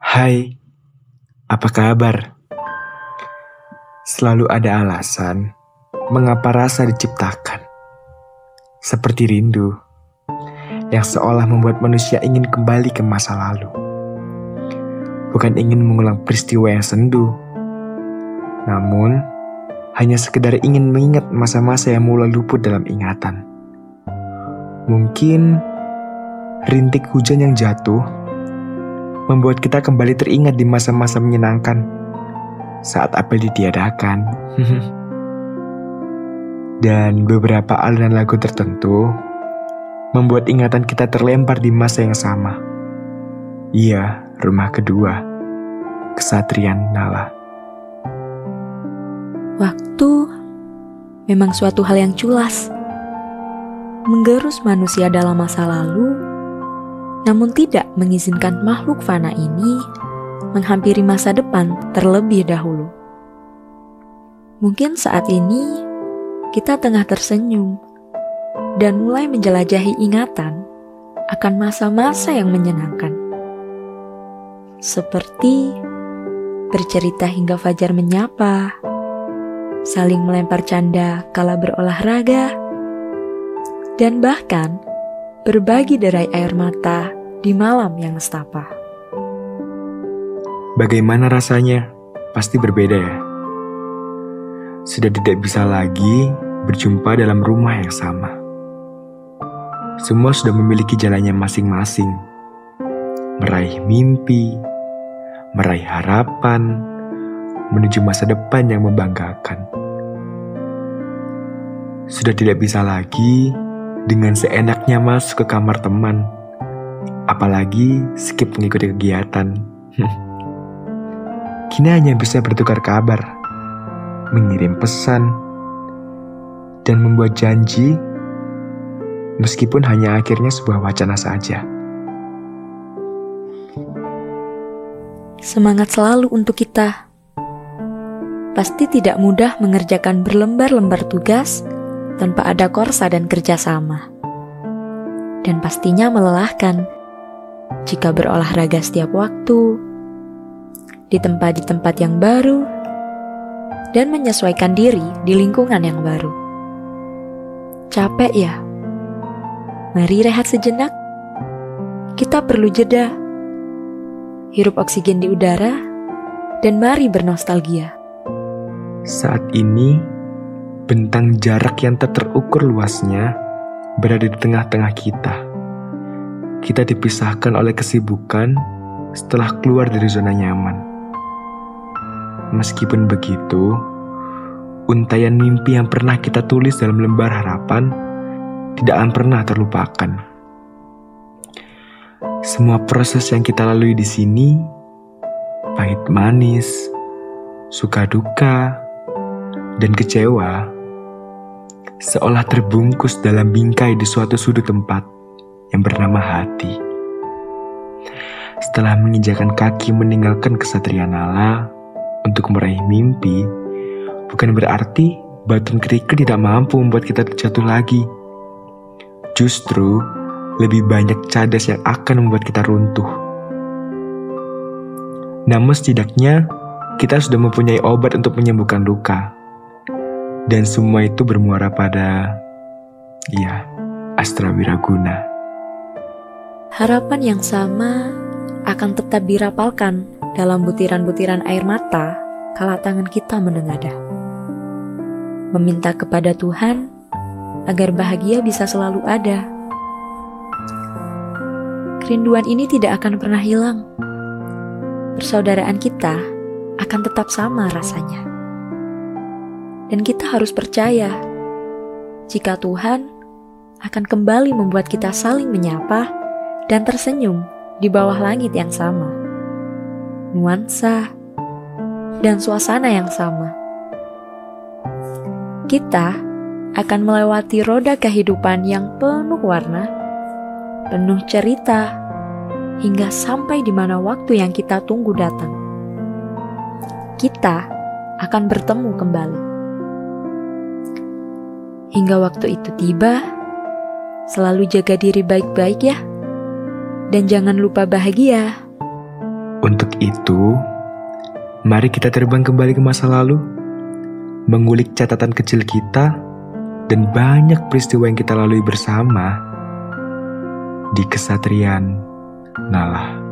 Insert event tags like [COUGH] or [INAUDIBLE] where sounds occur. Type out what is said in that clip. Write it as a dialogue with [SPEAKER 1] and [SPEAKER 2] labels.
[SPEAKER 1] Hai, apa kabar? Selalu ada alasan mengapa rasa diciptakan. Seperti rindu yang seolah membuat manusia ingin kembali ke masa lalu. Bukan ingin mengulang peristiwa yang sendu, namun hanya sekedar ingin mengingat masa-masa yang mulai luput dalam ingatan. Mungkin rintik hujan yang jatuh membuat kita kembali teringat di masa-masa menyenangkan saat apel ditiadakan. [LAUGHS] Dan beberapa aliran lagu tertentu membuat ingatan kita terlempar di masa yang sama. Iya, rumah kedua, kesatrian Nala.
[SPEAKER 2] Waktu memang suatu hal yang culas, menggerus manusia dalam masa lalu, namun tidak mengizinkan makhluk fana ini menghampiri masa depan terlebih dahulu. Mungkin saat ini kita tengah tersenyum dan mulai menjelajahi ingatan akan masa-masa yang menyenangkan. Seperti bercerita hingga fajar menyapa, saling melempar canda kala berolahraga, dan bahkan berbagi derai air mata di malam yang nestapa.
[SPEAKER 1] Bagaimana rasanya? Pasti berbeda ya. Sudah tidak bisa lagi berjumpa dalam rumah yang sama. Semua sudah memiliki jalannya masing-masing. Meraih mimpi, meraih harapan, menuju masa depan yang membanggakan. Sudah tidak bisa lagi dengan seenaknya masuk ke kamar teman, apalagi skip mengikuti kegiatan. [LAUGHS] Kini hanya bisa bertukar kabar, mengirim pesan, dan membuat janji meskipun hanya akhirnya sebuah wacana saja.
[SPEAKER 2] Semangat selalu untuk kita. Pasti tidak mudah mengerjakan berlembar-lembar tugas tanpa ada korsa dan kerjasama. Dan pastinya melelahkan jika berolahraga setiap waktu, di tempat di tempat yang baru, dan menyesuaikan diri di lingkungan yang baru. Capek ya? Mari rehat sejenak. Kita perlu jeda. Hirup oksigen di udara dan mari bernostalgia.
[SPEAKER 1] Saat ini, bentang jarak yang tak terukur luasnya berada di tengah-tengah kita. Kita dipisahkan oleh kesibukan setelah keluar dari zona nyaman. Meskipun begitu, untayan mimpi yang pernah kita tulis dalam lembar harapan tidak akan pernah terlupakan. Semua proses yang kita lalui di sini, pahit manis, suka duka, dan kecewa, seolah terbungkus dalam bingkai di suatu sudut tempat yang bernama hati. Setelah menginjakan kaki meninggalkan kesatria nala untuk meraih mimpi, bukan berarti batun kerikil tidak mampu membuat kita terjatuh lagi. Justru lebih banyak cadas yang akan membuat kita runtuh. Namun setidaknya kita sudah mempunyai obat untuk menyembuhkan luka. Dan semua itu bermuara pada, ya, Astra Wiraguna.
[SPEAKER 2] Harapan yang sama akan tetap dirapalkan dalam butiran-butiran air mata kala tangan kita menengadah. Meminta kepada Tuhan agar bahagia bisa selalu ada. Kerinduan ini tidak akan pernah hilang. Persaudaraan kita akan tetap sama rasanya. Dan kita harus percaya jika Tuhan akan kembali membuat kita saling menyapa dan tersenyum di bawah langit yang sama. Nuansa dan suasana yang sama. Kita akan melewati roda kehidupan yang penuh warna, penuh cerita, hingga sampai di mana waktu yang kita tunggu datang. Kita akan bertemu kembali. Hingga waktu itu tiba, selalu jaga diri baik-baik ya. Dan jangan lupa bahagia.
[SPEAKER 1] Untuk itu, mari kita terbang kembali ke masa lalu, mengulik catatan kecil kita, dan banyak peristiwa yang kita lalui bersama di kesatrian Nalah.